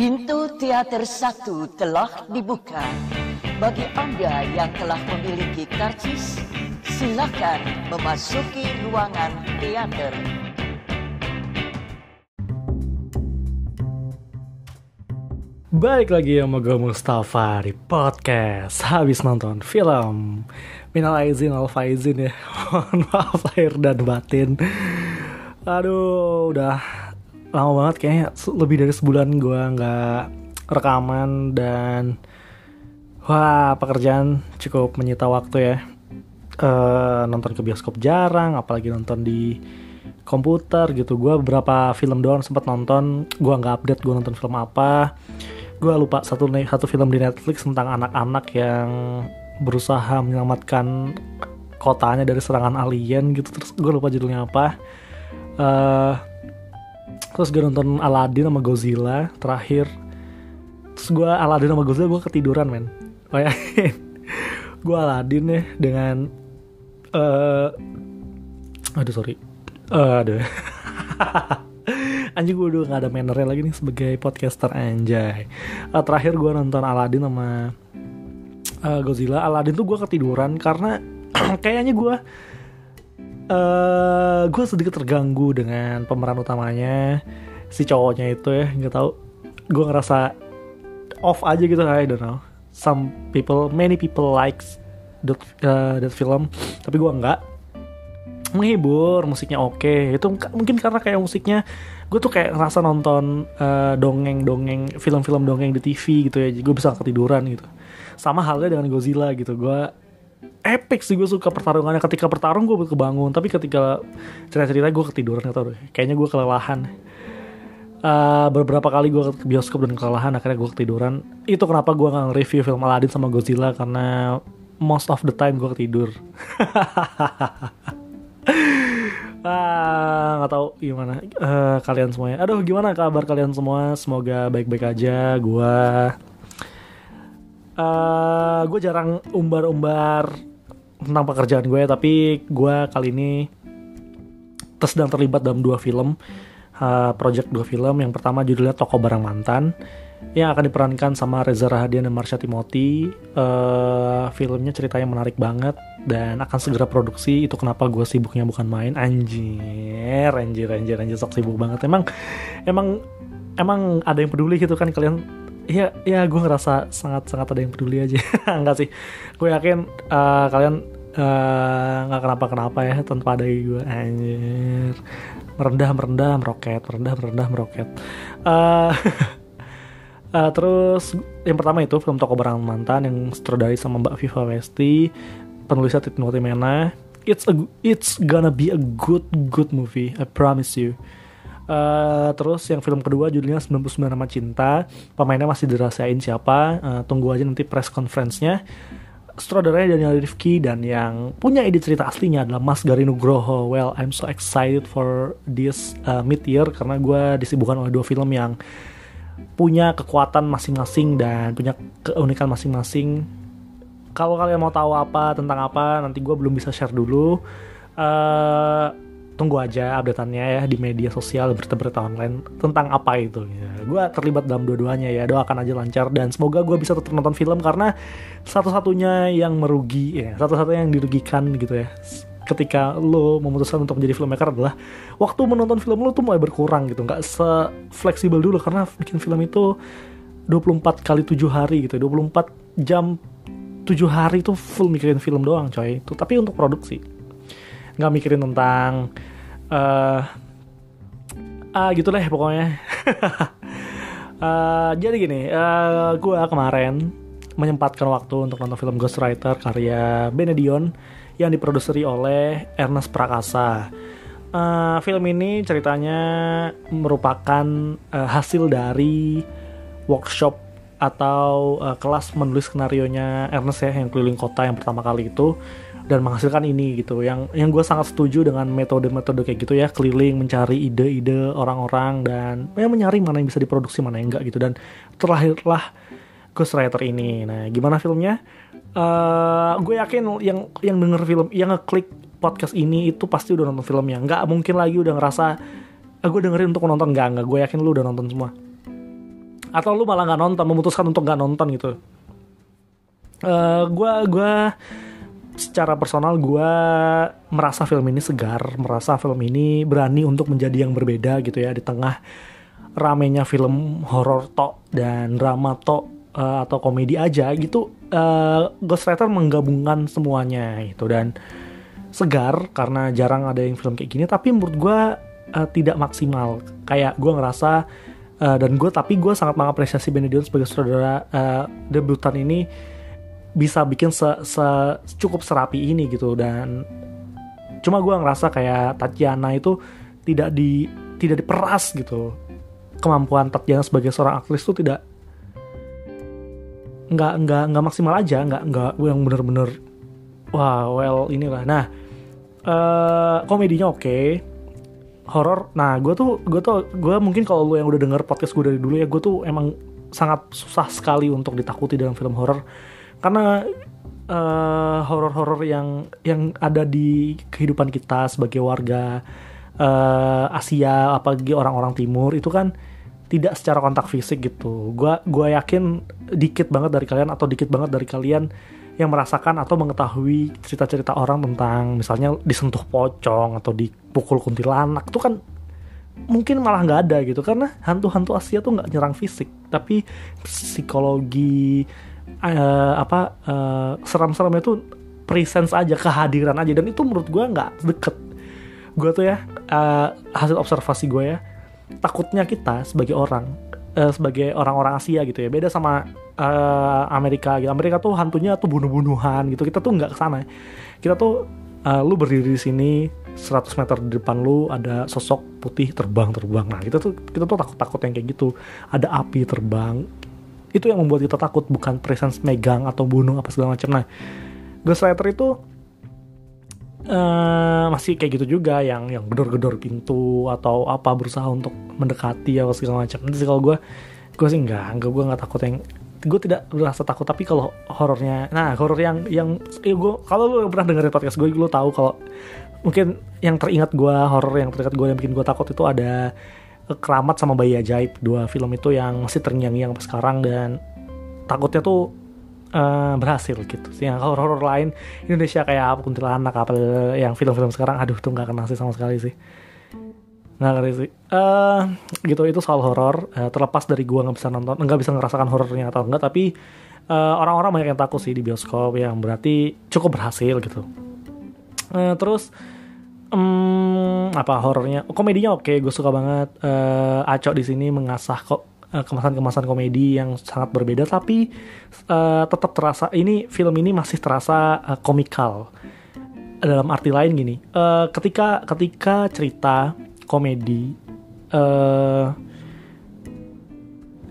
Pintu teater satu telah dibuka. Bagi Anda yang telah memiliki karcis, silakan memasuki ruangan teater. Balik lagi sama gue Mustafa di podcast Habis nonton film Minal Aizin Al Faizin ya Mohon maaf lahir dan batin Aduh udah lama banget kayaknya. Lebih dari sebulan gue nggak rekaman dan Wah pekerjaan cukup menyita waktu ya. Uh, Nonton ke bioskop jarang Apalagi nonton di komputer gitu. Gue beberapa film doang sempat nonton. Gue nggak update gue nonton film apa. Gue lupa satu satu film di Netflix tentang anak-anak yang berusaha menyelamatkan kotanya dari serangan alien gitu. Terus gue lupa judulnya apa. Uh, terus gue nonton Aladdin sama Godzilla terakhir. Terus gue Aladdin sama Godzilla gue ketiduran men. Bayangin. Gue Aladdin ya dengan uh, aduh sorry. Uh, aduh. Anjing gue udah gak ada mannernya lagi nih sebagai podcaster anjay. Uh, terakhir gue nonton Aladdin sama uh, Godzilla. Aladdin tuh gue ketiduran karena kayaknya gue uh, gue sedikit terganggu dengan pemeran utamanya si cowoknya itu ya nggak tahu. Gue ngerasa off aja gitu I don't know. Some people many people likes that, uh, that film tapi gue nggak. Menghibur musiknya oke. Okay. itu mungkin karena kayak musiknya gue tuh kayak ngerasa nonton uh, dongeng-dongeng film-film dongeng di TV gitu ya gue bisa ketiduran gitu. Sama halnya dengan Godzilla gitu gue epic sih gue suka pertarungannya. Ketika bertarung gue kebangun tapi ketika cerita-cerita gue ketiduran atau kayaknya gue kelelahan. Uh, beberapa kali gue ke bioskop dan kelelahan akhirnya gue ketiduran. Itu kenapa gue nggak review film Aladdin sama Godzilla karena most of the time gue ketidur. Ah nggak tahu gimana. Uh, kalian semuanya. Aduh gimana kabar kalian semua? Semoga baik-baik aja. Gue uh, gue jarang umbar-umbar tentang pekerjaan gue tapi gue kali ini sedang terlibat dalam dua film uh, project dua film yang pertama judulnya Toko Barang Mantan yang akan diperankan sama Reza Rahadian dan Marsha Timothy. Uh, filmnya ceritanya menarik banget dan akan segera produksi. Itu kenapa gue sibuknya bukan main. Anjir, anjir, anjir, anjir, sok sibuk banget. Emang, emang, emang ada yang peduli gitu kan kalian? Iya, ya gue ngerasa sangat-sangat ada yang peduli aja. Enggak sih, gue yakin uh, kalian nggak uh, kenapa-kenapa ya tanpa ada gue. Anjir, merendah, merendah, meroket, merendah, merendah, meroket. Uh, Uh, terus yang pertama itu film Toko Barang Mantan yang sutradari sama Mbak Viva Westi, penulisnya Titi Mena. It's a it's gonna be a good good movie, I promise you. Uh, terus yang film kedua judulnya 99 Nama Cinta, pemainnya masih dirahasiain siapa, uh, tunggu aja nanti press conference-nya. Sutradaranya Daniel Rifki dan yang punya ide cerita aslinya adalah Mas Gari Nugroho. Well, I'm so excited for this uh, mid year karena gue disibukkan oleh dua film yang punya kekuatan masing-masing dan punya keunikan masing-masing. Kalau kalian mau tahu apa tentang apa, nanti gue belum bisa share dulu. Uh, tunggu aja updateannya ya di media sosial berita-berita online tentang apa itu. Ya, gue terlibat dalam dua-duanya ya. Doakan aja lancar dan semoga gue bisa tetap nonton film karena satu-satunya yang merugi ya, satu-satunya yang dirugikan gitu ya ketika lo memutuskan untuk menjadi filmmaker adalah waktu menonton film lo tuh mulai berkurang gitu nggak se fleksibel dulu karena bikin film itu 24 kali 7 hari gitu 24 jam 7 hari itu full mikirin film doang coy itu tapi untuk produksi nggak mikirin tentang uh, ah gitu deh pokoknya uh, jadi gini uh, gue kemarin menyempatkan waktu untuk nonton film Ghostwriter karya Benedion yang diproduseri oleh Ernest Prakasa. Uh, film ini ceritanya merupakan uh, hasil dari workshop atau uh, kelas menulis skenario nya Ernest ya yang keliling kota yang pertama kali itu dan menghasilkan ini gitu. Yang yang gue sangat setuju dengan metode-metode kayak gitu ya. Keliling mencari ide-ide orang-orang dan ya menyaring mana yang bisa diproduksi mana yang enggak gitu. Dan terlahirlah Ghostwriter ini. Nah gimana filmnya? Uh, gue yakin yang yang denger film yang ngeklik podcast ini itu pasti udah nonton filmnya. Nggak mungkin lagi udah ngerasa ah, gue dengerin untuk nonton. Nggak nggak gue yakin lu udah nonton semua. Atau lu malah nggak nonton memutuskan untuk nggak nonton gitu. Uh, gua gua secara personal gue merasa film ini segar merasa film ini berani untuk menjadi yang berbeda gitu ya di tengah ramenya film horor tok dan drama tok uh, atau komedi aja gitu uh, Ghostwriter menggabungkan semuanya itu dan segar karena jarang ada yang film kayak gini tapi menurut gue uh, tidak maksimal. Kayak gue ngerasa uh, dan gue tapi gue sangat mengapresiasi Benedict sebagai saudara uh, debutan ini bisa bikin se, se cukup serapi ini gitu. Dan cuma gue ngerasa kayak Tatiana itu tidak di tidak diperas gitu. Kemampuan Tatiana sebagai seorang aktris itu tidak nggak nggak nggak maksimal aja. Nggak nggak yang bener-bener wah well inilah. Nah uh, komedinya oke. Okay. horor nah gue tuh gue tuh gue mungkin kalau lu yang udah denger podcast gue dari dulu ya gue tuh emang sangat susah sekali untuk ditakuti dalam film horor karena uh, horor-horor yang yang ada di kehidupan kita sebagai warga uh, Asia apalagi orang-orang timur itu kan tidak secara kontak fisik gitu. Gua gua yakin dikit banget dari kalian atau dikit banget dari kalian yang merasakan atau mengetahui cerita-cerita orang tentang misalnya disentuh pocong atau dipukul kuntilanak itu kan mungkin malah nggak ada gitu karena hantu-hantu Asia tuh nggak nyerang fisik tapi psikologi uh, apa uh, seram-seramnya tuh presence aja kehadiran aja. Dan itu menurut gue nggak deket. Gue tuh ya uh, hasil observasi gue ya takutnya kita sebagai orang uh, sebagai orang-orang Asia gitu ya beda sama uh, Amerika gitu. Amerika tuh hantunya tuh bunuh-bunuhan gitu. Kita tuh nggak ke sana kita tuh uh, lu berdiri di sini 100 meter di depan lu ada sosok putih terbang-terbang. Nah kita tuh kita tuh takut-takut yang kayak gitu. Ada api terbang itu yang membuat kita takut bukan presence megang atau bunuh apa segala macam. Nah Ghostwriter itu uh, masih kayak gitu juga yang yang gedor-gedor pintu atau apa berusaha untuk mendekati atau segala macam. Nanti kalau gue gue sih enggak enggak gue nggak takut yang gue tidak merasa takut tapi kalau horornya nah horor yang yang ya gue kalau lu pernah dengerin podcast gue lu tahu kalau mungkin yang teringat gue horor yang teringat gue yang bikin gue takut itu ada Keramat sama Bayi Ajaib. Dua film itu yang masih terngiang-ngiang sampai sekarang dan takutnya tuh uh, berhasil gitu. Sih yang horor-horor lain Indonesia kayak apa kuntilanak apa yang film-film sekarang aduh tuh nggak kenal sih sama sekali sih. Nggak ngerti sih. Uh, gitu itu soal horor. Uh, terlepas dari gua nggak bisa nonton nggak bisa ngerasakan horornya atau enggak tapi orang orang-orang banyak yang takut sih di bioskop yang berarti cukup berhasil gitu. Uh, terus um, apa horornya? Komedinya oke gue suka banget. Uh, Aco di sini mengasah kok uh, kemasan-kemasan komedi yang sangat berbeda tapi uh, tetap terasa. Ini film ini masih terasa uh, komikal. Dalam arti lain gini uh, ketika ketika cerita komedi uh,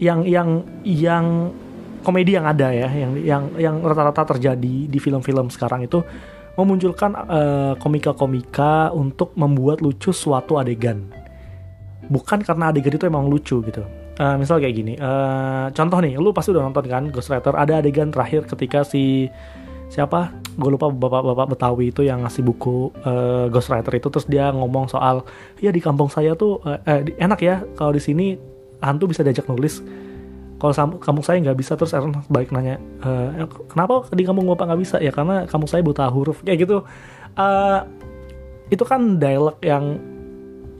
yang yang yang komedi yang ada ya yang yang yang rata-rata terjadi di film-film sekarang itu memunculkan komika komika-komika untuk membuat lucu suatu adegan. Bukan karena adegan itu emang lucu gitu. Uh, misal kayak gini, uh, contoh nih, lu pasti udah nonton kan Ghostwriter, ada adegan terakhir ketika si siapa, gue lupa bapak-bapak Betawi itu yang ngasih buku uh, Ghostwriter itu, terus dia ngomong soal, ya di kampung saya tuh uh, eh, enak ya kalau di sini hantu bisa diajak nulis, kalau kamu saya nggak bisa terus Aaron balik nanya e, kenapa di kamu bapak nggak bisa? Ya karena kamu saya buta huruf kayak gitu. Uh, itu kan dialog yang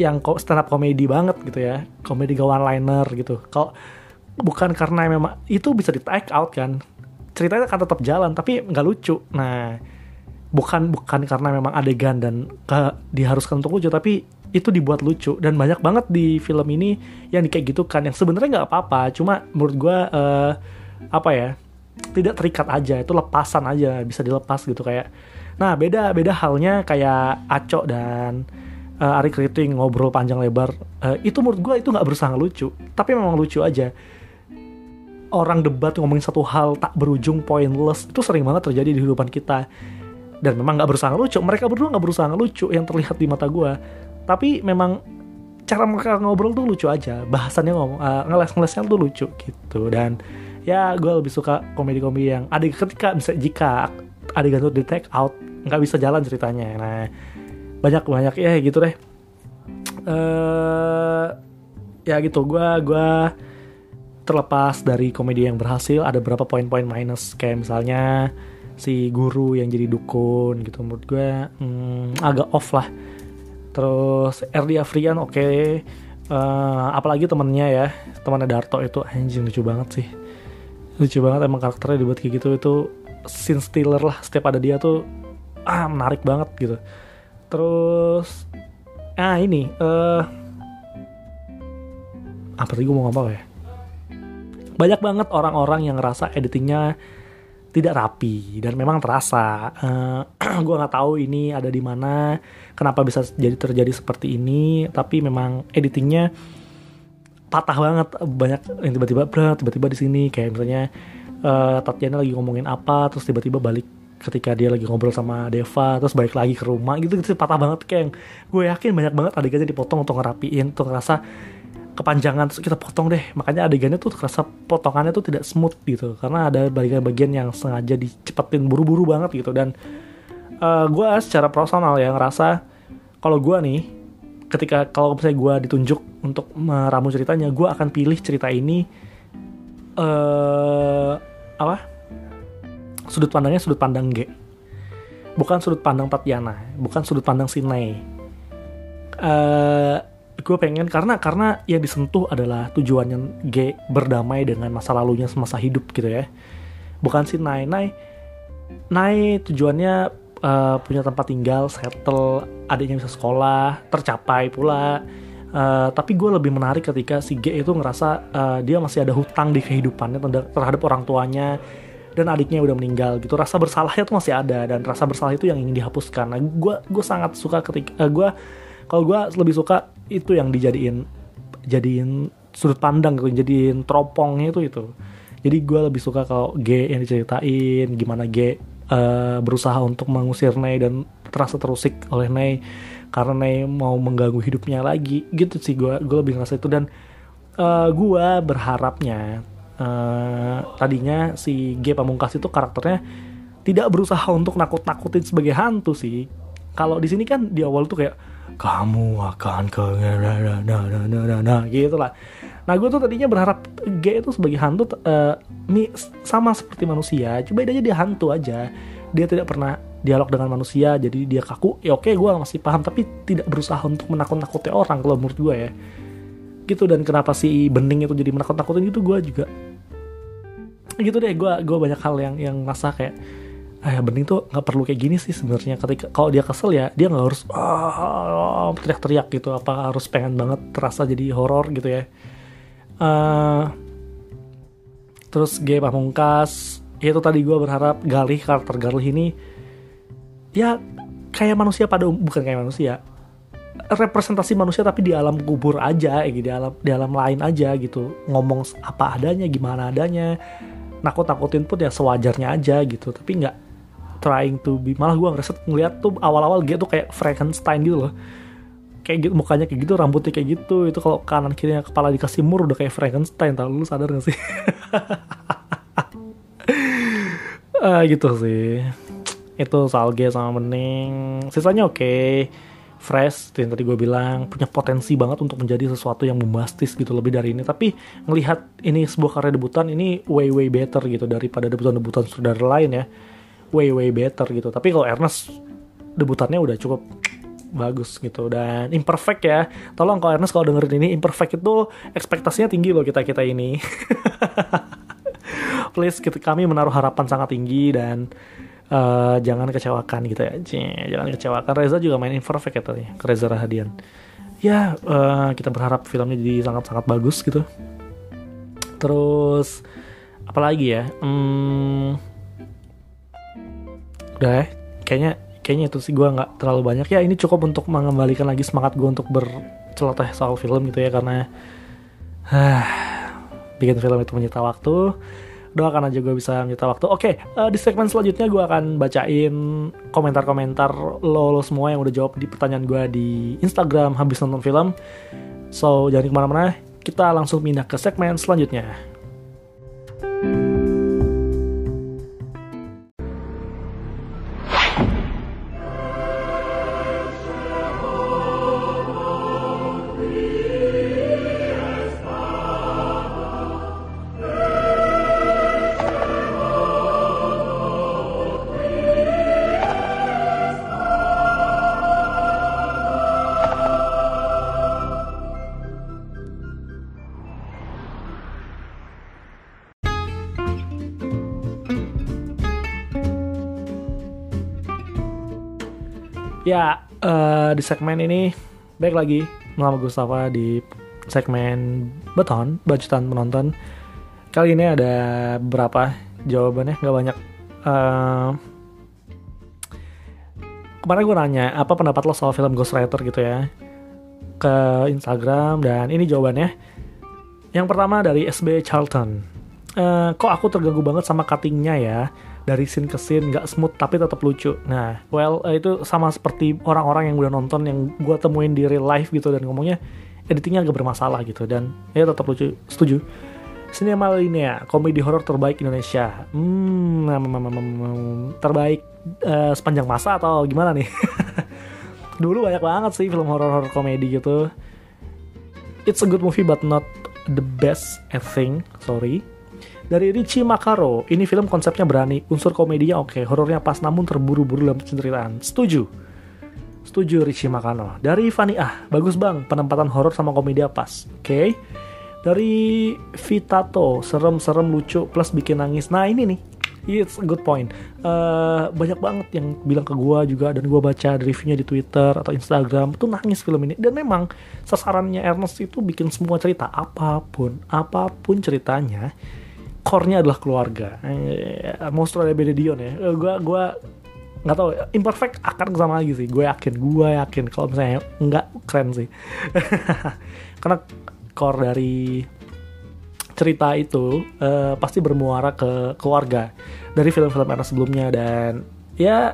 yang stand up komedi banget gitu ya. Komedi one liner gitu. Kalau bukan karena memang itu bisa di take out kan. Ceritanya akan tetap jalan tapi nggak lucu. Nah bukan bukan karena memang adegan dan ke, diharuskan untuk lucu tapi itu dibuat lucu. Dan banyak banget di film ini yang kayak gitu kan yang sebenarnya nggak apa-apa. Cuma menurut gue uh, apa ya tidak terikat aja. Itu lepasan aja bisa dilepas gitu kayak. Nah beda beda halnya kayak Aco dan uh, Ari Kriting ngobrol panjang lebar. Uh, itu menurut gue itu nggak berusaha lucu. Tapi memang lucu aja. Orang debat ngomongin satu hal tak berujung pointless itu sering banget terjadi di kehidupan kita. Dan memang nggak berusaha lucu. Mereka berdua nggak berusaha lucu yang terlihat di mata gue tapi memang cara mereka ngobrol tuh lucu aja. Bahasannya ngomong uh, ngeles-ngelesnya tuh lucu gitu. Dan ya gue lebih suka komedi-komedi yang ada ketika bisa jika adegan itu di take out nggak bisa jalan ceritanya. Nah banyak banyak ya gitu deh. Uh, ya gitu gue gue terlepas dari komedi yang berhasil ada beberapa poin-poin minus. Kayak misalnya si guru yang jadi dukun gitu. Menurut gue hmm, agak off lah terus Erdi Afrian oke. Okay. uh, apalagi temennya ya temannya Darto itu anjing lucu banget sih. Lucu banget emang karakternya dibuat kayak gitu itu scene stealer lah setiap ada dia tuh ah menarik banget gitu. Terus ah ini uh, apa tadi gue mau ngomong ya? Banyak banget orang-orang yang ngerasa editingnya tidak rapi dan memang terasa. Uh, eh, gue nggak tahu ini ada di mana, kenapa bisa jadi terjadi seperti ini. Tapi memang editingnya patah banget, banyak yang tiba-tiba tiba-tiba di sini kayak misalnya uh, Tatiana lagi ngomongin apa, terus tiba-tiba balik ketika dia lagi ngobrol sama Deva terus balik lagi ke rumah gitu gitu patah banget kayak gue yakin banyak banget adegannya dipotong untuk ngerapiin untuk ngerasa kepanjangan terus kita potong deh. Makanya adegannya tuh terasa potongannya tuh tidak smooth gitu. Karena ada bagian-bagian yang sengaja dicepetin buru-buru banget gitu. Dan uh, eh, gue secara personal ya ngerasa kalau gue nih ketika kalau misalnya gue ditunjuk untuk meramu ceritanya gue akan pilih cerita ini uh, apa? Sudut pandangnya sudut pandang G. Bukan sudut pandang Tatiana bukan sudut pandang Sinai uh, gue pengen karena karena yang disentuh adalah tujuannya G berdamai dengan masa lalunya semasa hidup gitu ya. Bukan si Nai. Nai Nai tujuannya uh, punya tempat tinggal settle adiknya bisa sekolah tercapai pula. Uh, tapi gue lebih menarik ketika si G itu ngerasa uh, dia masih ada hutang di kehidupannya terhadap orang tuanya dan adiknya udah meninggal gitu. Rasa bersalahnya tuh masih ada dan rasa bersalah itu yang ingin dihapuskan. Nah gue gue sangat suka ketika uh, gue kalau gue lebih suka itu yang dijadiin jadiin sudut pandang gitu jadiin teropongnya itu itu. Jadi gue lebih suka kalau G yang diceritain gimana G uh, berusaha untuk mengusir Nei dan terasa terusik oleh Nei karena Nei mau mengganggu hidupnya lagi gitu sih gue gue lebih ngerasa itu. Dan uh, eh, gue berharapnya uh, tadinya si G Pamungkas itu karakternya tidak berusaha untuk nakut-nakutin sebagai hantu sih. Kalau di sini kan di awal tuh kayak kamu akan ke gitu lah nah gue tuh tadinya berharap G itu sebagai hantu uh, sama seperti manusia coba aja dia hantu aja. Dia tidak pernah dialog dengan manusia jadi dia kaku. Ya oke gue masih paham tapi tidak berusaha untuk menakut-nakuti orang kalau menurut gue ya. Gitu dan kenapa si bening itu jadi menakut-nakutin itu gue juga. Gitu deh gue gue banyak hal yang yang rasa kayak ayah bening tuh nggak perlu kayak gini sih sebenarnya. Ketika kalau dia kesel ya dia nggak harus oh, teriak-teriak gitu. Apa harus pengen banget terasa jadi horor gitu ya. Uh, terus G Pamungkas itu tadi gue berharap Galih karakter Galih ini ya kayak manusia pada um, bukan kayak manusia representasi manusia tapi di alam kubur aja gitu di alam di alam lain aja gitu. Ngomong apa adanya gimana adanya nakut nakutin pun ya sewajarnya aja gitu. Tapi nggak trying to be malah gue ngerasa ngeliat tuh awal-awal dia tuh kayak Frankenstein gitu loh. Kayak gitu mukanya kayak gitu rambutnya kayak gitu itu kalau kanan kirinya kepala dikasih mur udah kayak Frankenstein tau lu sadar gak sih? Uh, gitu sih. Itu salge sama bening sisanya oke okay. fresh yang tadi gue bilang punya potensi banget untuk menjadi sesuatu yang bombastis gitu lebih dari ini. Tapi ngelihat ini sebuah karya debutan ini way way better gitu daripada debutan-debutan saudara lain ya way way better gitu. Tapi kalau Ernest debutannya udah cukup bagus gitu. Dan imperfect ya. Tolong kalau Ernest kalau dengerin ini imperfect itu ekspektasinya tinggi loh kita kita ini. Please kita, kami menaruh harapan sangat tinggi dan uh, jangan kecewakan gitu ya. Cie, jangan kecewakan. Reza juga main imperfect ya tadi Reza Rahadian. Ya uh, kita berharap filmnya jadi sangat-sangat bagus gitu. Terus apalagi ya? Hmm, udah ya kayaknya kayaknya itu sih gue nggak terlalu banyak. Ya ini cukup untuk mengembalikan lagi semangat gue untuk berceloteh soal film gitu ya karena uh, bikin film itu menyita waktu. Doakan aja gue bisa menyita waktu. Oke okay, uh, di segmen selanjutnya gue akan bacain komentar-komentar lo, lo semua yang udah jawab di pertanyaan gue di Instagram habis nonton film. So jangan ke mana-mana kita langsung pindah ke segmen selanjutnya Ya, uh, di segmen ini baik lagi nama Gustafa di segmen beton bacutan penonton. Kali ini ada berapa jawabannya nggak banyak. Uh, kemarin gue nanya apa pendapat lo soal film Ghost Rider gitu ya ke Instagram dan ini jawabannya. Yang pertama dari SB Charlton. Uh, kok aku terganggu banget sama cuttingnya ya dari scene ke scene nggak smooth tapi tetap lucu. Nah, well uh, itu sama seperti orang-orang yang udah nonton yang gue temuin di real life gitu dan ngomongnya editingnya agak bermasalah gitu dan ya tetap lucu. Setuju. Sinema Linea, komedi horor terbaik Indonesia. Hmm, terbaik uh, sepanjang masa atau gimana nih? Dulu banyak banget sih film horor-horor komedi gitu. It's a good movie but not the best, I think. Sorry dari Richie Makaro, ini film konsepnya berani, unsur komedinya oke, okay, horornya pas namun terburu-buru dalam penceritaan. Setuju. Setuju Richie Makano. Dari Fani Ah, bagus bang, penempatan horor sama komedi pas. Oke. Okay. Dari Vitato, serem-serem lucu plus bikin nangis. Nah ini nih, it's a good point. Uh, banyak banget yang bilang ke gue juga dan gue baca reviewnya di Twitter atau Instagram tuh nangis film ini. Dan memang sasarannya Ernest itu bikin semua cerita apa pun, apa pun ceritanya core-nya adalah keluarga. Eh, Monster ada beda Dion ya. Eh, gua gua nggak tahu imperfect akan sama lagi sih. Gue yakin gue yakin. Kalau misalnya nggak keren sih. Karena core dari cerita itu uh, pasti bermuara ke keluarga. Dari film-film era sebelumnya dan ya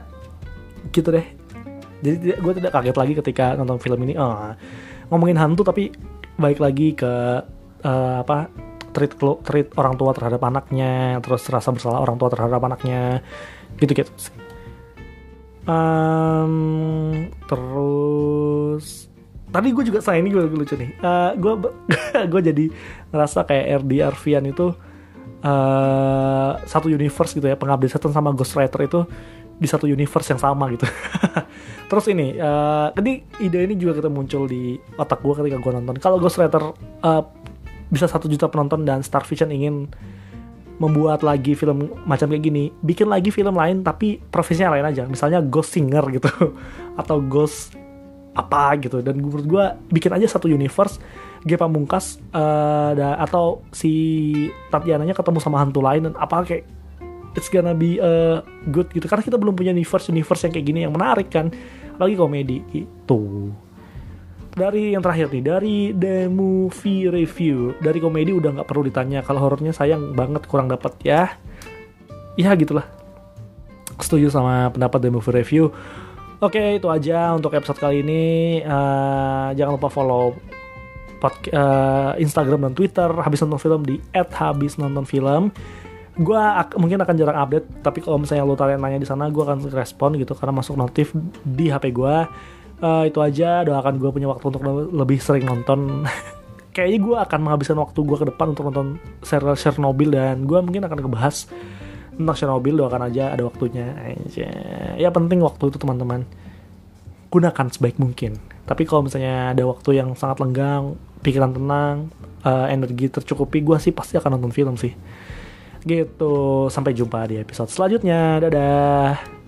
gitu deh. Jadi gue tidak kaget lagi ketika nonton film ini. Oh, ngomongin hantu tapi baik lagi ke uh, apa treat treat orang tua terhadap anaknya terus rasa bersalah orang tua terhadap anaknya gitu gitu um, terus tadi gue juga saya ini gue lucu nih uh, gue gue jadi ngerasa kayak RD Arvian itu uh, satu universe gitu ya pengabdi setan sama Ghost Rider itu di satu universe yang sama gitu. Terus ini, uh, jadi ide ini juga kita muncul di otak gue ketika gue nonton. Kalau Ghost Rider uh, bisa satu juta penonton dan Star Vision ingin membuat lagi film macam kayak gini, bikin lagi film lain tapi profesinya lain aja, misalnya Ghost Singer gitu atau Ghost apa gitu. Dan menurut gue bikin aja satu universe G Pamungkas uh, atau si Tatiananya ketemu sama hantu lain dan apa kayak it's gonna be uh, good gitu. Karena kita belum punya universe universe yang kayak gini yang menarik kan. Lagi komedi itu dari yang terakhir nih dari The Movie Review. Dari komedi udah nggak perlu ditanya kalau horornya sayang banget kurang dapat ya. Ya gitulah. Setuju sama pendapat The Movie Review. Oke itu aja untuk episode kali ini. Uh, jangan lupa follow pod, uh, Instagram dan Twitter habis nonton film di @habisnontonfilm. Gue mungkin akan jarang update tapi kalau misalnya lo kalian nanya di sana gue akan respon gitu karena masuk notif di HP gue uh, itu aja. Doakan gue punya waktu untuk lebih sering nonton. Kayaknya gue akan menghabiskan waktu gue ke depan untuk nonton serial Chernobyl dan gue mungkin akan ngebahas tentang Chernobyl. Doakan aja ada waktunya. Aja. Ya penting waktu itu teman-teman. Gunakan sebaik mungkin. Tapi kalau misalnya ada waktu yang sangat lenggang pikiran tenang uh, energi tercukupi gue sih pasti akan nonton film sih. Gitu. Sampai jumpa di episode selanjutnya. Dadah